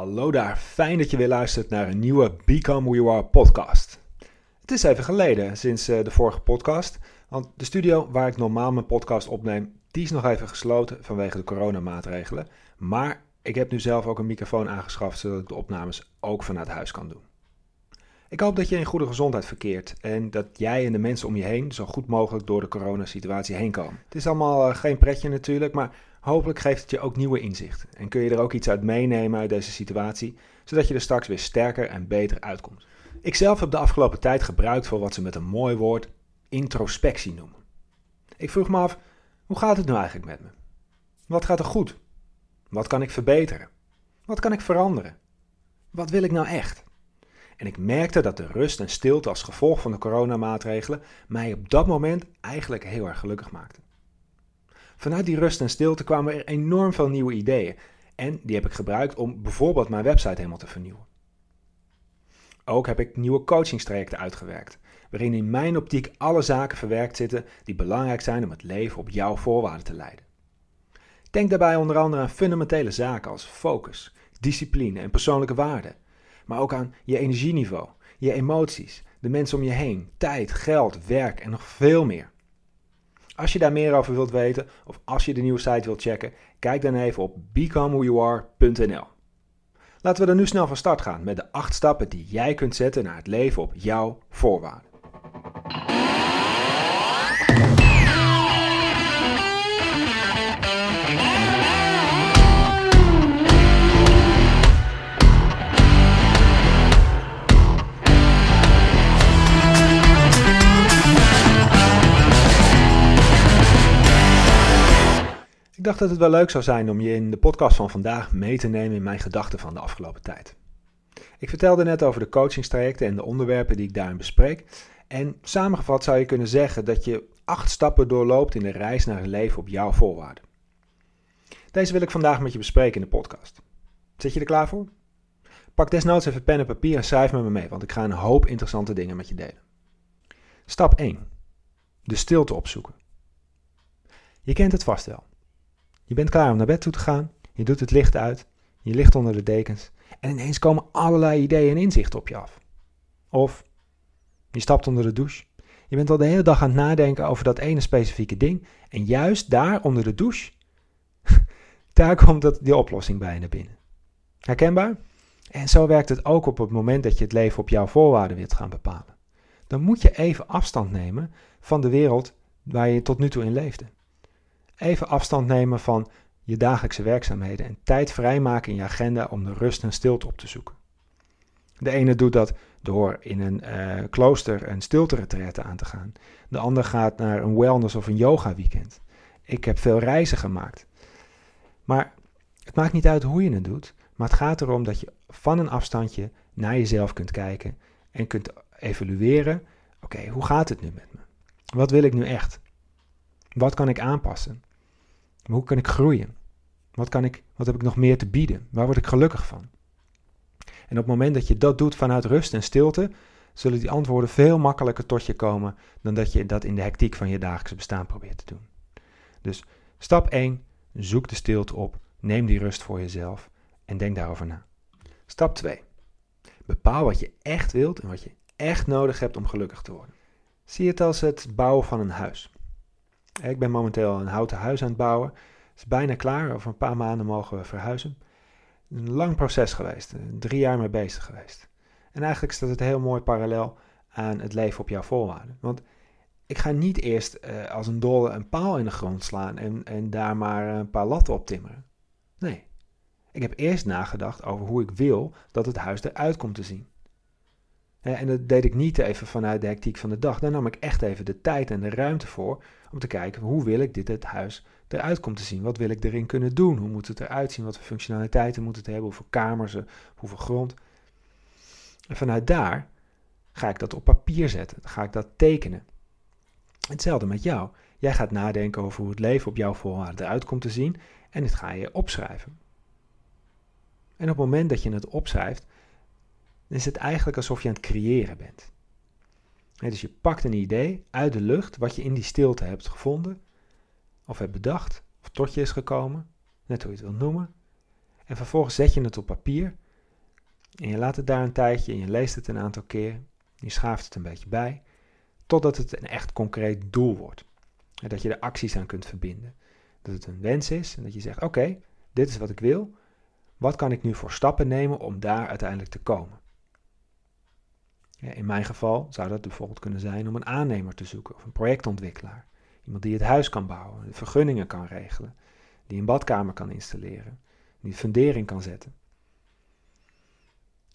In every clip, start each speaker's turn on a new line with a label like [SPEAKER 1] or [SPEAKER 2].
[SPEAKER 1] Hallo daar, fijn dat je weer luistert naar een nieuwe Become Who You Are podcast. Het is even geleden sinds eh, de vorige podcast, want de studio waar ik normaal mijn podcast opneem, die is nog even gesloten vanwege de coronamaatregelen. Maar ik heb nu zelf ook een microfoon aangeschaft zodat ik de opnames ook vanuit huis kan doen. Ik hoop dat je in goede gezondheid verkeert en dat jij en de mensen om je heen zo goed mogelijk door de coronasituatie heen komen. Het is allemaal eh, geen pretje natuurlijk, maar hopelijk geeft het je ook nieuwe inzichten en kun je er ook iets uit meenemen uit deze situatie, zodat je er straks weer sterker en beter uitkomt. Ik zelf heb de afgelopen tijd gebruikt voor wat ze met een mooi woord introspectie noemen. Ik vroeg me af, hoe gaat het nou eigenlijk met me? Wat gaat er goed? Wat kan ik verbeteren? Wat kan ik veranderen? Wat wil ik nou echt? En ik merkte dat de rust en stilte als gevolg van de coronamaatregelen mij op dat moment eigenlijk heel erg gelukkig maakten. Vanuit die rust en stilte kwamen er enorm veel nieuwe ideeën en die heb ik gebruikt om bijvoorbeeld mijn website helemaal te vernieuwen. Ook heb ik nieuwe coachingstrajecten uitgewerkt, waarin in mijn optiek alle zaken verwerkt zitten die belangrijk zijn om het leven op jouw voorwaarden te leiden. Denk daarbij onder andere aan fundamentele zaken als focus, discipline en persoonlijke waarden maar ook aan je energieniveau, je emoties, de mensen om je heen, tijd, geld, werk en nog veel meer. Als je daar meer over wilt weten of als je de nieuwe site wilt checken, kijk dan even op becomewhoyouare.nl. Laten we dan nu snel van start gaan met de 8 stappen die jij kunt zetten naar het leven op jouw voorwaarden. Ik dacht dat het wel leuk zou zijn om je in de podcast van vandaag mee te nemen in mijn gedachten van de afgelopen tijd. Ik vertelde net over de coachingstrajecten en de onderwerpen die ik daarin bespreek. En samengevat zou je kunnen zeggen dat je acht stappen doorloopt in de reis naar een leven op jouw voorwaarden. Deze wil ik vandaag met je bespreken in de podcast. Zit je er klaar voor? Pak desnoods even pen en papier en schrijf met me mee, want ik ga een hoop interessante dingen met je delen. Stap 1. De stilte opzoeken. Je kent het vast wel. Je bent klaar om naar bed toe te gaan, je doet het licht uit, je ligt onder de dekens en ineens komen allerlei ideeën en inzichten op je af. Of je stapt onder de douche. Je bent al de hele dag aan het nadenken over dat ene specifieke ding en juist daar onder de douche, daar komt dat, die oplossing bij naar binnen. Herkenbaar? En zo werkt het ook op het moment dat je het leven op jouw voorwaarden wilt gaan bepalen. Dan moet je even afstand nemen van de wereld waar je tot nu toe in leefde. Even afstand nemen van je dagelijkse werkzaamheden en tijd vrijmaken in je agenda om de rust en stilte op te zoeken. De ene doet dat door in een uh, klooster een stilte aan te gaan. De ander gaat naar een wellness of een yoga weekend. Ik heb veel reizen gemaakt. Maar het maakt niet uit hoe je het doet, maar het gaat erom dat je van een afstandje naar jezelf kunt kijken en kunt evalueren: oké, hoe gaat het nu met me? Wat wil ik nu echt? Wat kan ik aanpassen? Maar hoe kan ik groeien? Wat, kan ik, wat heb ik nog meer te bieden? Waar word ik gelukkig van? En op het moment dat je dat doet vanuit rust en stilte, zullen die antwoorden veel makkelijker tot je komen dan dat je dat in de hectiek van je dagelijkse bestaan probeert te doen. Dus stap 1, zoek de stilte op, neem die rust voor jezelf en denk daarover na. Stap 2, bepaal wat je echt wilt en wat je echt nodig hebt om gelukkig te worden. Zie het als het bouwen van een huis. Ik ben momenteel een houten huis aan het bouwen. Het is bijna klaar. Over een paar maanden mogen we verhuizen. Een lang proces geweest. Drie jaar mee bezig geweest. En eigenlijk staat het heel mooi parallel aan het leven op jouw voorwaarden. Want ik ga niet eerst uh, als een dolle een paal in de grond slaan en, en daar maar een paar latten op timmeren. Nee. Ik heb eerst nagedacht over hoe ik wil dat het huis eruit komt te zien. En dat deed ik niet even vanuit de hectiek van de dag. Daar nam ik echt even de tijd en de ruimte voor om te kijken hoe wil ik dit het huis eruit komt te zien. Wat wil ik erin kunnen doen? Hoe moet het eruit zien? Wat voor functionaliteiten moet het hebben? Hoeveel kamers, hoeveel grond? En vanuit daar ga ik dat op papier zetten. Ga ik dat tekenen. Hetzelfde met jou. Jij gaat nadenken over hoe het leven op jouw voorwaarden eruit komt te zien en dit ga je opschrijven. En op het moment dat je het opschrijft, dan is het eigenlijk alsof je aan het creëren bent. dus je pakt een idee uit de lucht wat je in die stilte hebt gevonden, of hebt bedacht, of tot je is gekomen, net hoe je het wilt noemen. En vervolgens zet je het op papier En je laat het daar een tijdje en je leest het een aantal keer. Je schaaft het een beetje bij, totdat het een echt concreet doel wordt. En dat je er acties aan kunt verbinden. Dat het een wens is en dat je zegt: Oké, dit is wat ik wil. Wat kan ik nu voor stappen nemen om daar uiteindelijk te komen? In mijn geval zou dat bijvoorbeeld kunnen zijn om een aannemer te zoeken of een projectontwikkelaar. Iemand die het huis kan bouwen, de vergunningen kan regelen, die een badkamer kan installeren, die fundering kan zetten.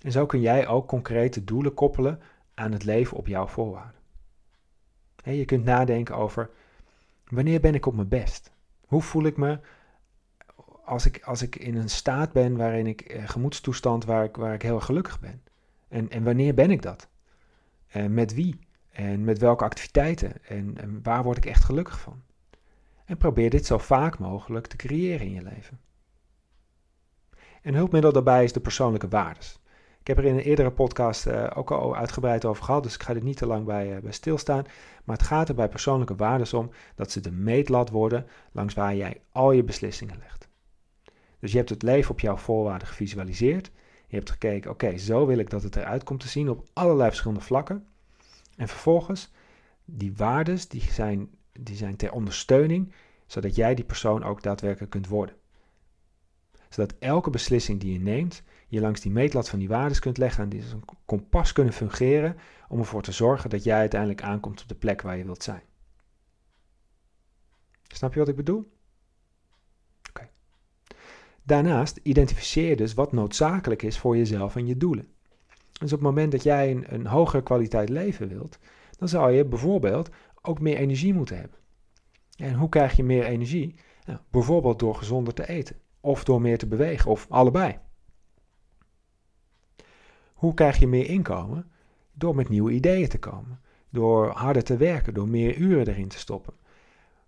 [SPEAKER 1] En zo kun jij ook concrete doelen koppelen aan het leven op jouw voorwaarden. Je kunt nadenken over wanneer ben ik op mijn best? Hoe voel ik me als ik, als ik in een staat ben waarin ik eh, gemoedstoestand waar ik, waar ik heel gelukkig ben? En, en wanneer ben ik dat? En met wie? En met welke activiteiten? En, waar word ik echt gelukkig van? En probeer dit zo vaak mogelijk te creëren in je leven. Een hulpmiddel daarbij is de persoonlijke waardes. Ik heb er in een eerdere podcast uh, ook al uitgebreid over gehad, dus ik ga er niet te lang bij, uh, bij stilstaan. Maar het gaat er bij persoonlijke waardes om dat ze de meetlat worden langs waar jij al je beslissingen legt. Dus je hebt het leven op jouw voorwaarden gevisualiseerd. Je hebt gekeken, oké, zo wil ik dat het eruit komt te zien op allerlei verschillende vlakken. En vervolgens, die waardes, die zijn, die zijn ter ondersteuning, zodat jij die persoon ook daadwerkelijk kunt worden. Zodat elke beslissing die je neemt, je langs die meetlat van die waardes kunt leggen en die als een kompas kunnen fungeren om ervoor te zorgen dat jij uiteindelijk aankomt op de plek waar je wilt zijn. Snap je wat ik bedoel? Daarnaast identificeer dus wat noodzakelijk is voor jezelf en je doelen. Dus op het moment dat jij een, een hogere kwaliteit leven wilt, dan zou je bijvoorbeeld ook meer energie moeten hebben. En hoe krijg je meer energie? Nou, bijvoorbeeld door gezonder te eten, of door meer te bewegen, of allebei. Hoe krijg je meer inkomen? Door met nieuwe ideeën te komen, door harder te werken, door meer uren erin te stoppen.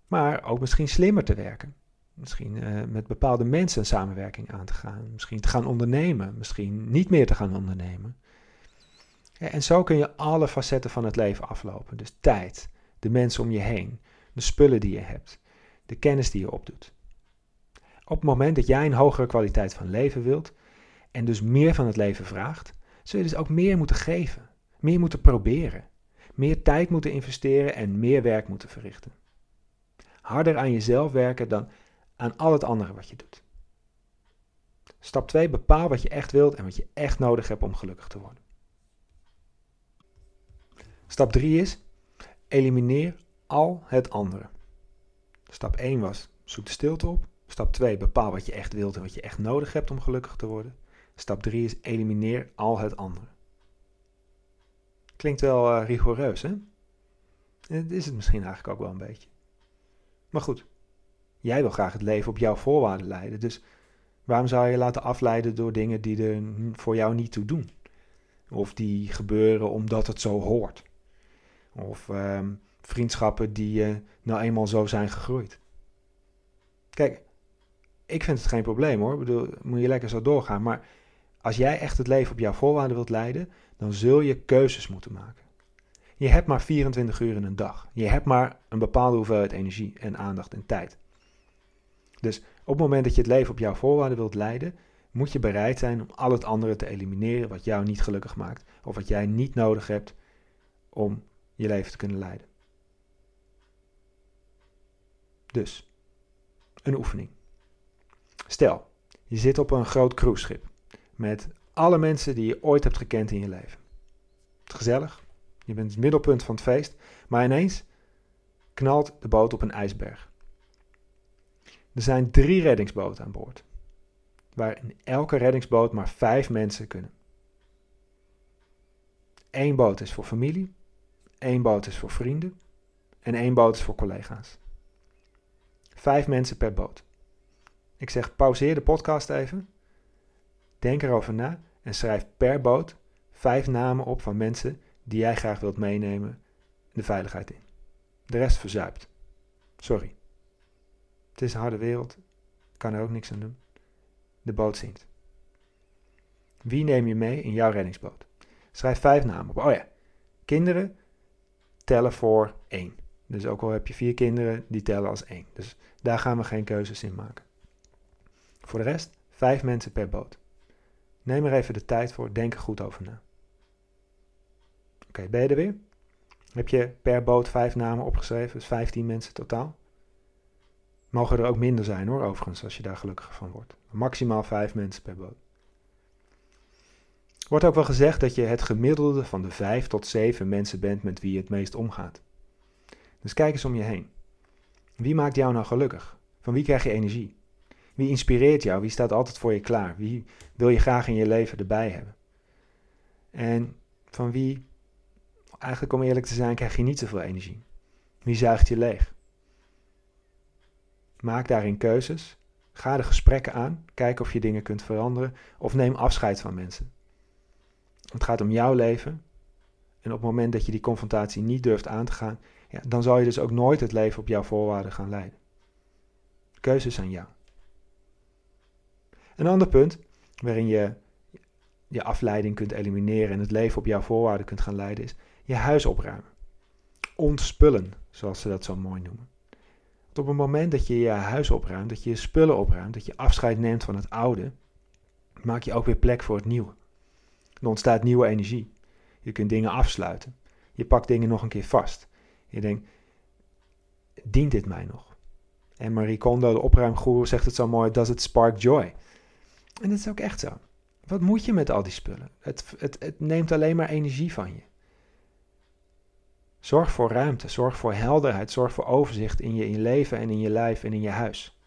[SPEAKER 1] Maar ook misschien slimmer te werken. Misschien uh, met bepaalde mensen een samenwerking aan te gaan. Misschien te gaan ondernemen. Misschien niet meer te gaan ondernemen. En zo kun je alle facetten van het leven aflopen. Dus tijd, de mensen om je heen, de spullen die je hebt, de kennis die je opdoet. Op het moment dat jij een hogere kwaliteit van leven wilt en dus meer van het leven vraagt, zul je dus ook meer moeten geven, meer moeten proberen, meer tijd moeten investeren en meer werk moeten verrichten. Harder aan jezelf werken dan aan al het andere wat je doet. Stap 2. Bepaal wat je echt wilt en wat je echt nodig hebt om gelukkig te worden. Stap 3 is, elimineer al het andere. Stap 1 was, zoek de stilte op. Stap 2, bepaal wat je echt wilt en wat je echt nodig hebt om gelukkig te worden. Stap 3 is, elimineer al het andere. Klinkt wel uh, rigoureus, hè? Dat is het misschien eigenlijk ook wel een beetje. Maar goed, jij wil graag het leven op jouw voorwaarden leiden, dus waarom zou je laten afleiden door dingen die er voor jou niet toe doen? Of die gebeuren omdat het zo hoort? Of ehm, vriendschappen die uh, nou eenmaal zo zijn gegroeid. Kijk, ik vind het geen probleem hoor. Ik bedoel, moet je lekker zo doorgaan. Maar als jij echt het leven op jouw voorwaarden wilt leiden, dan zul je keuzes moeten maken. Je hebt maar 24 uur in een dag. Je hebt maar een bepaalde hoeveelheid energie en aandacht en tijd. Dus op het moment dat je het leven op jouw voorwaarden wilt leiden, moet je bereid zijn om al het andere te elimineren wat jou niet gelukkig maakt. Of wat jij niet nodig hebt om je leven te kunnen leiden. Dus, een oefening. Stel, je zit op een groot cruiseschip met alle mensen die je ooit hebt gekend in je leven. Gezellig, je bent het middelpunt van het feest, maar ineens knalt de boot op een ijsberg. Er zijn drie reddingsboten aan boord, waar in elke reddingsboot maar vijf mensen kunnen. Eén boot is voor familie, één boot is voor vrienden en één boot is voor collega's. Vijf mensen per boot. Ik zeg pauzeer de podcast even, denk erover na en schrijf per boot vijf namen op van mensen die jij graag wilt meenemen de veiligheid in. De rest verzuipt. Sorry. Het is een harde wereld, kan er ook niks aan doen. De boot zinkt. Wie neem je mee in jouw reddingsboot? Schrijf vijf namen op. Oh ja, kinderen tellen voor één. Dus ook al heb je vier kinderen, die tellen als één. Dus daar gaan we geen keuzes in maken. Voor de rest, vijf mensen per boot. Neem er even de tijd voor, denk er goed over na. Oké, ben je er weer? Heb je per boot vijf namen opgeschreven, dus 15 mensen totaal? Mogen er ook minder zijn hoor, overigens, als je daar gelukkiger van wordt. Maximaal vijf mensen per boot. Wordt ook wel gezegd dat je het gemiddelde van de vijf tot zeven mensen bent met wie je het meest omgaat. Dus kijk eens om je heen. Wie maakt jou nou gelukkig? Van wie krijg je energie? Wie inspireert jou? Wie staat altijd voor je klaar? Wie wil je graag in je leven erbij hebben? En van wie, eigenlijk om eerlijk te zijn, krijg je niet zoveel energie? Wie zuigt je leeg? Maak daarin keuzes. Ga de gesprekken aan. Kijk of je dingen kunt veranderen. Of neem afscheid van mensen. Het gaat om jouw leven. En op het moment dat je die confrontatie niet durft aan te gaan, ja, dan zal je dus ook nooit het leven op jouw voorwaarden gaan leiden. Keuzes aan jou. Een ander punt waarin je je afleiding kunt elimineren en het leven op jouw voorwaarden kunt gaan leiden is je huis opruimen. Ontspullen, zoals ze dat zo mooi noemen. Op het moment dat je je huis opruimt, dat je je spullen opruimt, dat je afscheid neemt van het oude, maak je ook weer plek voor het nieuwe. Er ontstaat nieuwe energie. Je kunt dingen afsluiten. Je pakt dingen nog een keer vast. Je denkt, dient dit mij nog? En Marie Kondo, de opruimgoer, zegt het zo mooi, does it spark joy? En dat is ook echt zo. Wat moet je met al die spullen? Het, het, het neemt alleen maar energie van je. Zorg voor ruimte, zorg voor helderheid, zorg voor overzicht in je, in leven en in je lijf en in je huis.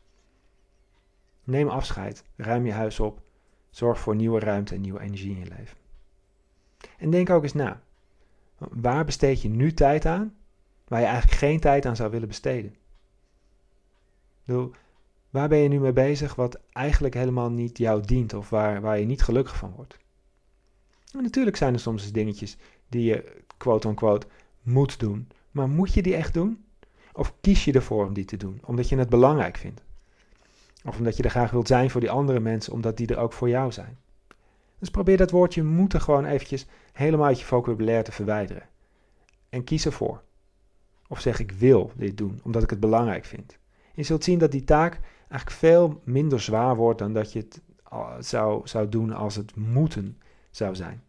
[SPEAKER 1] Neem afscheid, ruim je huis op, zorg voor nieuwe ruimte en nieuwe energie in je leven. En denk ook eens na. Waar besteed je nu tijd aan waar je eigenlijk geen tijd aan zou willen besteden? waar ben je nu mee bezig wat eigenlijk helemaal niet jou dient of waar, waar je niet gelukkig van wordt? Natuurlijk zijn er soms dingetjes die je quote-unquote moet doen. Maar moet je die echt doen? Of kies je ervoor om die te doen, omdat je het belangrijk vindt? Of omdat je er graag wilt zijn voor die andere mensen, omdat die er ook voor jou zijn? Dus probeer dat woordje moeten gewoon eventjes helemaal uit je vocabulaire te verwijderen. En kies ervoor. Of zeg ik wil dit doen, omdat ik het belangrijk vind. Je zult zien dat die taak eigenlijk veel minder zwaar wordt dan dat je het zou, zou doen als het moeten zou zijn.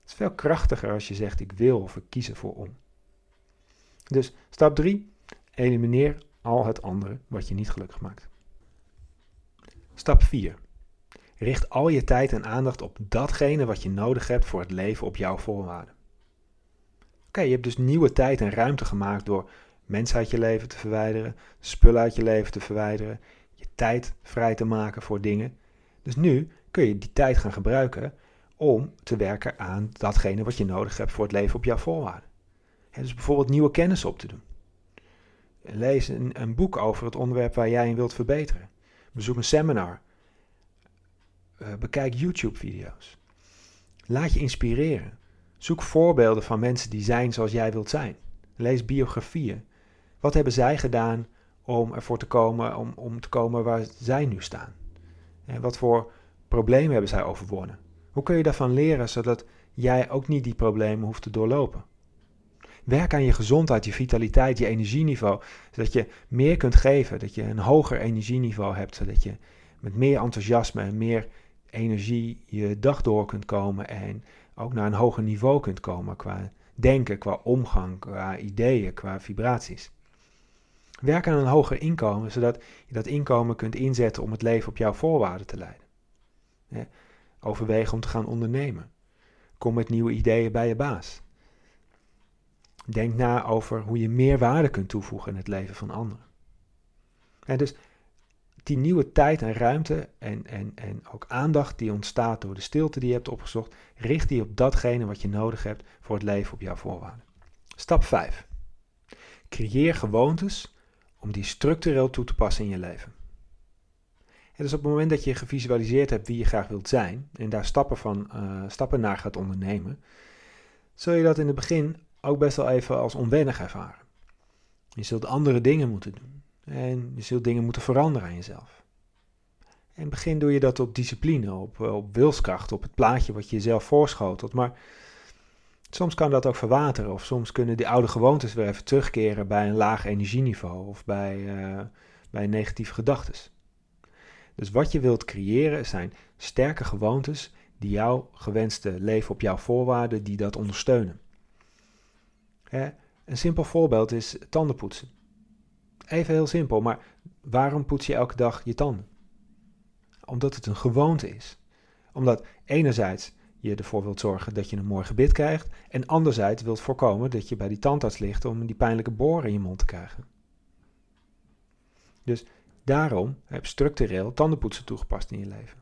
[SPEAKER 1] Het is veel krachtiger als je zegt ik wil of ik kies ervoor om. Dus stap 3. Elimineer al het andere wat je niet gelukkig maakt. Stap 4. Richt al je tijd en aandacht op datgene wat je nodig hebt voor het leven op jouw voorwaarden. Oké, je hebt dus nieuwe tijd en ruimte gemaakt door mensen uit je leven te verwijderen, spullen uit je leven te verwijderen, je tijd vrij te maken voor dingen. Dus nu kun je die tijd gaan gebruiken om te werken aan datgene wat je nodig hebt voor het leven op jouw voorwaarden. Dus bijvoorbeeld nieuwe kennis op te doen. Lees een, een boek over het onderwerp waar jij in wilt verbeteren. Bezoek een seminar. Uh, bekijk YouTube-video's. Laat je inspireren. Zoek voorbeelden van mensen die zijn zoals jij wilt zijn. Lees biografieën. Wat hebben zij gedaan om ervoor te komen, om, om te komen waar zij nu staan? En wat voor problemen hebben zij overwonnen? Hoe kun je daarvan leren zodat jij ook niet die problemen hoeft te doorlopen? Werk aan je gezondheid, je vitaliteit, je energieniveau, zodat je meer kunt geven, dat je een hoger energieniveau hebt, zodat je met meer enthousiasme en meer energie je dag door kunt komen en ook naar een hoger niveau kunt komen qua denken, qua omgang, qua ideeën, qua vibraties. Werk aan een hoger inkomen, zodat je dat inkomen kunt inzetten om het leven op jouw voorwaarden te leiden. Overweeg om te gaan ondernemen. Kom met nieuwe ideeën bij je baas. Denk na over hoe je meer waarde kunt toevoegen in het leven van anderen. En dus die nieuwe tijd en ruimte en, en, en ook aandacht die ontstaat door de stilte die je hebt opgezocht, richt die op datgene wat je nodig hebt voor het leven op jouw voorwaarden. Stap 5. Creëer gewoontes om die structureel toe te passen in je leven. En dus op het moment dat je gevisualiseerd hebt wie je graag wilt zijn en daar stappen, van, uh, stappen naar gaat ondernemen, zul je dat in het begin ook best wel even als onwennig ervaren. Je zult andere dingen moeten doen. En je zult dingen moeten veranderen aan jezelf. Het begin doe je dat op discipline, op, op wilskracht, op het plaatje wat je jezelf voorschotelt. Maar soms kan dat ook verwateren. Of soms kunnen die oude gewoontes weer even terugkeren bij een laag energieniveau of bij, uh, bij negatieve gedachten. Dus wat je wilt creëren zijn sterke gewoontes die jouw gewenste leven op jouw voorwaarden, die dat ondersteunen. Een simpel voorbeeld is tandenpoetsen. Even heel simpel, maar waarom poets je elke dag je tanden? Omdat het een gewoonte is. Omdat enerzijds je ervoor wilt zorgen dat je een mooi gebit krijgt. En anderzijds wilt voorkomen dat je bij die tandarts ligt om die pijnlijke boren in je mond te krijgen. Dus daarom heb structureel tandenpoetsen toegepast in je leven.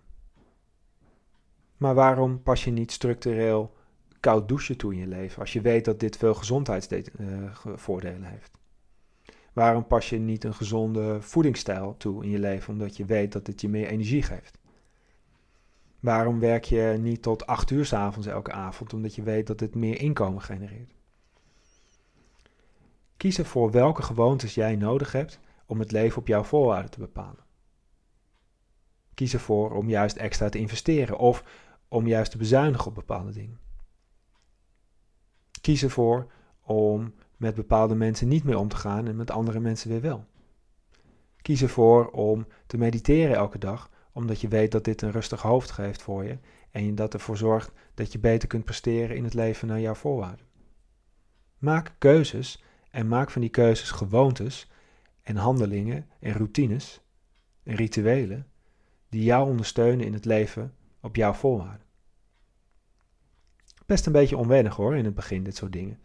[SPEAKER 1] Maar waarom pas je niet structureel koud douchen toe in je leven als je weet dat dit veel gezondheidsvoordelen eh, heeft? Waarom pas je niet een gezonde voedingsstijl toe in je leven omdat je weet dat dit je meer energie geeft? Waarom werk je niet tot acht uur s'avonds elke avond? Omdat je weet dat het meer inkomen genereert. Kies ervoor welke gewoontes jij nodig hebt om het leven op jouw voorwaarden te bepalen. Kies ervoor om juist extra te investeren of om juist te bezuinigen op bepaalde dingen. Kies ervoor om met bepaalde mensen niet meer om te gaan en met andere mensen weer wel. Kies ervoor om te mediteren elke dag omdat je weet dat dit een rustig hoofd geeft voor je en dat ervoor zorgt dat je beter kunt presteren in het leven naar jouw voorwaarden. Maak keuzes en maak van die keuzes gewoontes en handelingen en routines en rituelen die jou ondersteunen in het leven op jouw voorwaarden. Best een beetje onwennig hoor in het begin, dit soort dingen.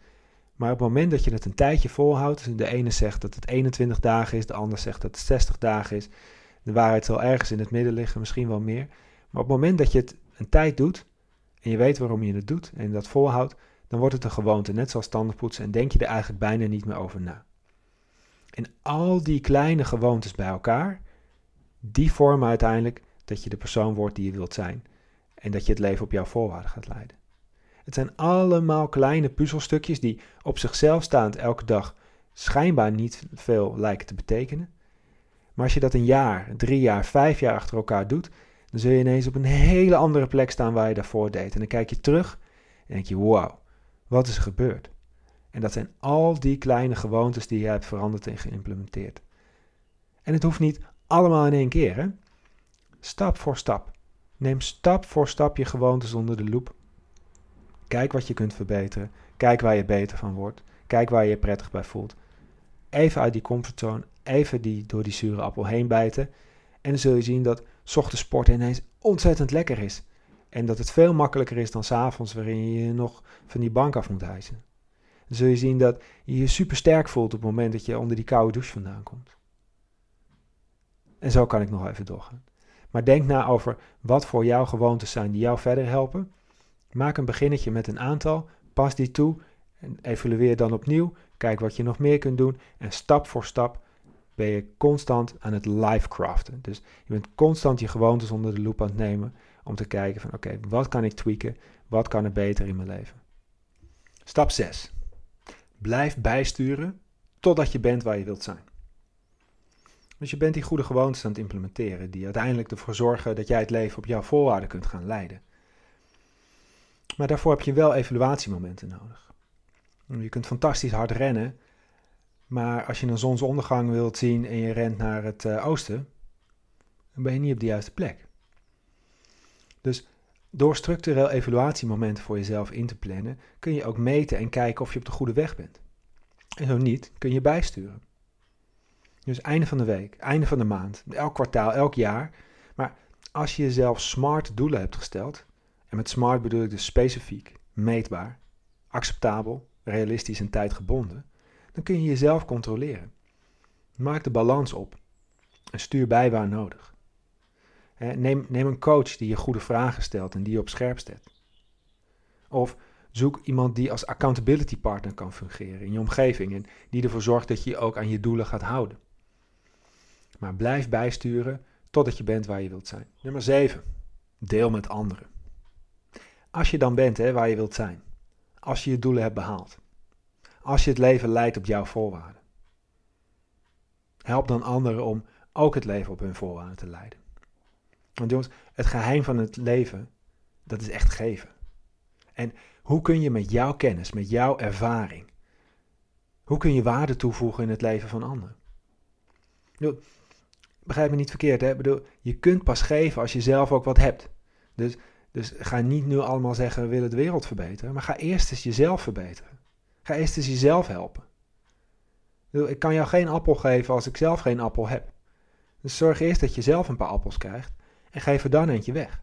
[SPEAKER 1] Maar op het moment dat je het een tijdje volhoudt, dus de ene zegt dat het 21 dagen is, de ander zegt dat het 60 dagen is, de waarheid zal ergens in het midden liggen, misschien wel meer. Maar op het moment dat je het een tijd doet en je weet waarom je het doet en dat volhoudt, dan wordt het een gewoonte, net zoals tandenpoetsen, en denk je er eigenlijk bijna niet meer over na. En al die kleine gewoontes bij elkaar, die vormen uiteindelijk dat je de persoon wordt die je wilt zijn en dat je het leven op jouw voorwaarden gaat leiden. Het zijn allemaal kleine puzzelstukjes die op zichzelf staand elke dag schijnbaar niet veel lijken te betekenen, maar als je dat een jaar, drie jaar, vijf jaar achter elkaar doet, dan zul je ineens op een hele andere plek staan waar je daarvoor deed. En dan kijk je terug en denk je, wauw, wat is er gebeurd? En dat zijn al die kleine gewoontes die je hebt veranderd en geïmplementeerd. En het hoeft niet allemaal in één keer, hè? Stap voor stap. Neem stap voor stap je gewoontes onder de loep. Kijk wat je kunt verbeteren. Kijk waar je beter van wordt. Kijk waar je je prettig bij voelt. Even uit die comfortzone, even die, door die zure appel heen bijten. En dan zul je zien dat ochtends sporten ineens ontzettend lekker is. En dat het veel makkelijker is dan s'avonds waarin je je nog van die bank af moet hijsen. Dan zul je zien dat je je super sterk voelt op het moment dat je onder die koude douche vandaan komt. En zo kan ik nog even doorgaan. Maar denk na over wat voor jou gewoontes zijn die jou verder helpen. Maak een beginnetje met een aantal, pas die toe en evalueer dan opnieuw. Kijk wat je nog meer kunt doen en stap voor stap ben je constant aan het live craften. Dus je bent constant je gewoontes onder de loep aan het nemen om te kijken van oké, wat kan ik tweaken? Wat kan er beter in mijn leven? Stap 6. Blijf bijsturen totdat je bent waar je wilt zijn. Dus je bent die goede gewoontes aan het implementeren die uiteindelijk ervoor zorgen dat jij het leven op jouw voorwaarden kunt gaan leiden. Maar daarvoor heb je wel evaluatiemomenten nodig. Je kunt fantastisch hard rennen, maar als je een zonsondergang wilt zien en je rent naar het uh, oosten, dan ben je niet op de juiste plek. Dus door structureel evaluatiemomenten voor jezelf in te plannen, kun je ook meten en kijken of je op de goede weg bent. En zo niet, kun je bijsturen. Dus einde van de week, einde van de maand, elk kwartaal, elk jaar. Maar als je jezelf smart doelen hebt gesteld, en met smart bedoel ik dus specifiek, meetbaar, acceptabel, realistisch en tijdgebonden, dan kun je jezelf controleren. Maak de balans op en stuur bij waar nodig. Neem, neem een coach die je goede vragen stelt en die je op scherp zet. Of zoek iemand die als accountability partner kan fungeren in je omgeving en die ervoor zorgt dat je je ook aan je doelen gaat houden. Maar blijf bijsturen totdat je bent waar je wilt zijn. Nummer 7. Deel met anderen. Als je dan bent hè, waar je wilt zijn. Als je je doelen hebt behaald als je het leven leidt op jouw voorwaarden. Help dan anderen om ook het leven op hun voorwaarden te leiden. Want jongens, het geheim van het leven, dat is echt geven. En hoe kun je met jouw kennis, met jouw ervaring, hoe kun je waarde toevoegen in het leven van anderen? begrijp me niet verkeerd, hè? bedoel, je kunt pas geven als je zelf ook wat hebt. Dus Dus ga niet nu allemaal zeggen we willen de wereld verbeteren, maar ga eerst eens jezelf verbeteren. Ga eerst eens jezelf helpen. Ik kan jou geen appel geven als ik zelf geen appel heb. Dus zorg eerst dat je zelf een paar appels krijgt en geef er dan eentje weg.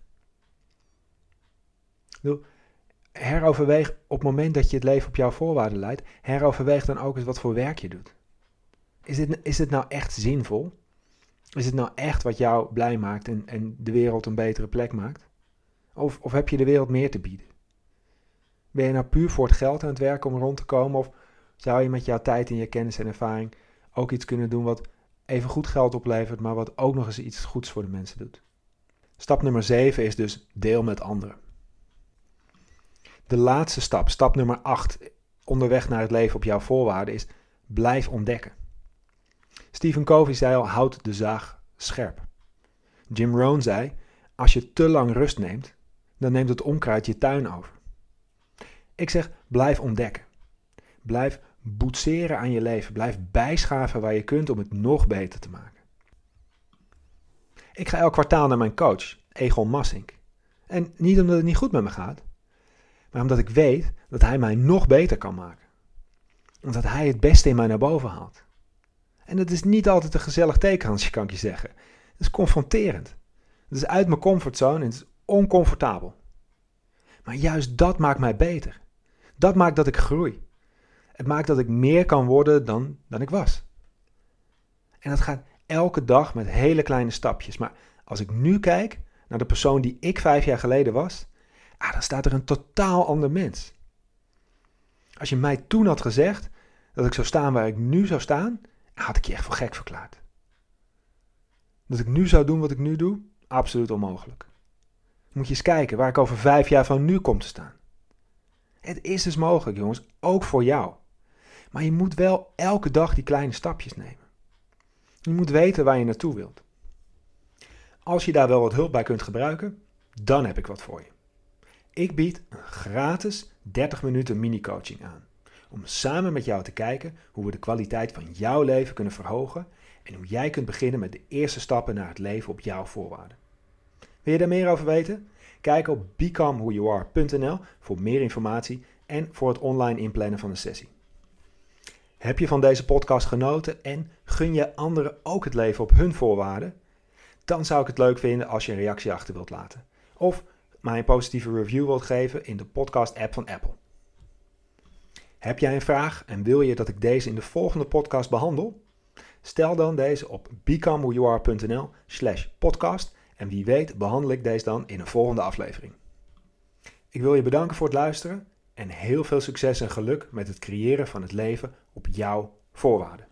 [SPEAKER 1] Heroverweeg op het moment dat je het leven op jouw voorwaarden leidt, heroverweeg dan ook eens wat voor werk je doet. Is dit, is het nou echt zinvol? Is het nou echt wat jou blij maakt en, en de wereld een betere plek maakt? Of, of heb je de wereld meer te bieden? Ben je nou puur voor het geld aan het werken om rond te komen? Of zou je met jouw tijd en je kennis en ervaring ook iets kunnen doen wat even goed geld oplevert, maar wat ook nog eens iets goeds voor de mensen doet? Stap nummer 7 is dus deel met anderen. De laatste stap, stap nummer 8, onderweg naar het leven op jouw voorwaarden, is blijf ontdekken. Stephen Covey zei al: houd de zaag scherp. Jim Rohn zei: als je te lang rust neemt, dan neemt het onkruid je tuin over. Ik zeg: blijf ontdekken. Blijf boetseren aan je leven. Blijf bijschaven waar je kunt om het nog beter te maken. Ik ga elk kwartaal naar mijn coach, Egon Massink. En niet omdat het niet goed met me gaat, maar omdat ik weet dat hij mij nog beter kan maken. Omdat hij het beste in mij naar boven haalt. En dat is niet altijd een gezellig tekenhandje, kan ik je zeggen. Het is confronterend. Het is uit mijn comfortzone het is oncomfortabel. Maar juist dat maakt mij beter. Dat maakt dat ik groei. Het maakt dat ik meer kan worden dan, dan ik was. En dat gaat elke dag met hele kleine stapjes. Maar als ik nu kijk naar de persoon die ik vijf jaar geleden was, ah, dan staat er een totaal ander mens. Als je mij toen had gezegd dat ik zou staan waar ik nu zou staan, had ik je echt voor gek verklaard. Dat ik nu zou doen wat ik nu doe, absoluut onmogelijk. Moet je eens kijken waar ik over vijf jaar van nu kom te staan. Het is dus mogelijk, jongens, ook voor jou. Maar je moet wel elke dag die kleine stapjes nemen. Je moet weten waar je naartoe wilt. Als je daar wel wat hulp bij kunt gebruiken, dan heb ik wat voor je. Ik bied een gratis 30 minuten mini-coaching aan. Om samen met jou te kijken hoe we de kwaliteit van jouw leven kunnen verhogen en hoe jij kunt beginnen met de eerste stappen naar het leven op jouw voorwaarden. Wil je daar meer over weten? Kijk op becomewhoyouare.nl voor meer informatie en voor het online inplannen van de sessie. Heb je van deze podcast genoten en gun je anderen ook het leven op hun voorwaarden? Dan zou ik het leuk vinden als je een reactie achter wilt laten. Of mij een positieve review wilt geven in de podcast-app van Apple. Heb jij een vraag en wil je dat ik deze in de volgende podcast behandel? Stel dan deze op becomewhoyouare.nl slash podcast en wie weet behandel ik deze dan in een volgende aflevering. Ik wil je bedanken voor het luisteren en heel veel succes en geluk met het creëren van het leven op jouw voorwaarden.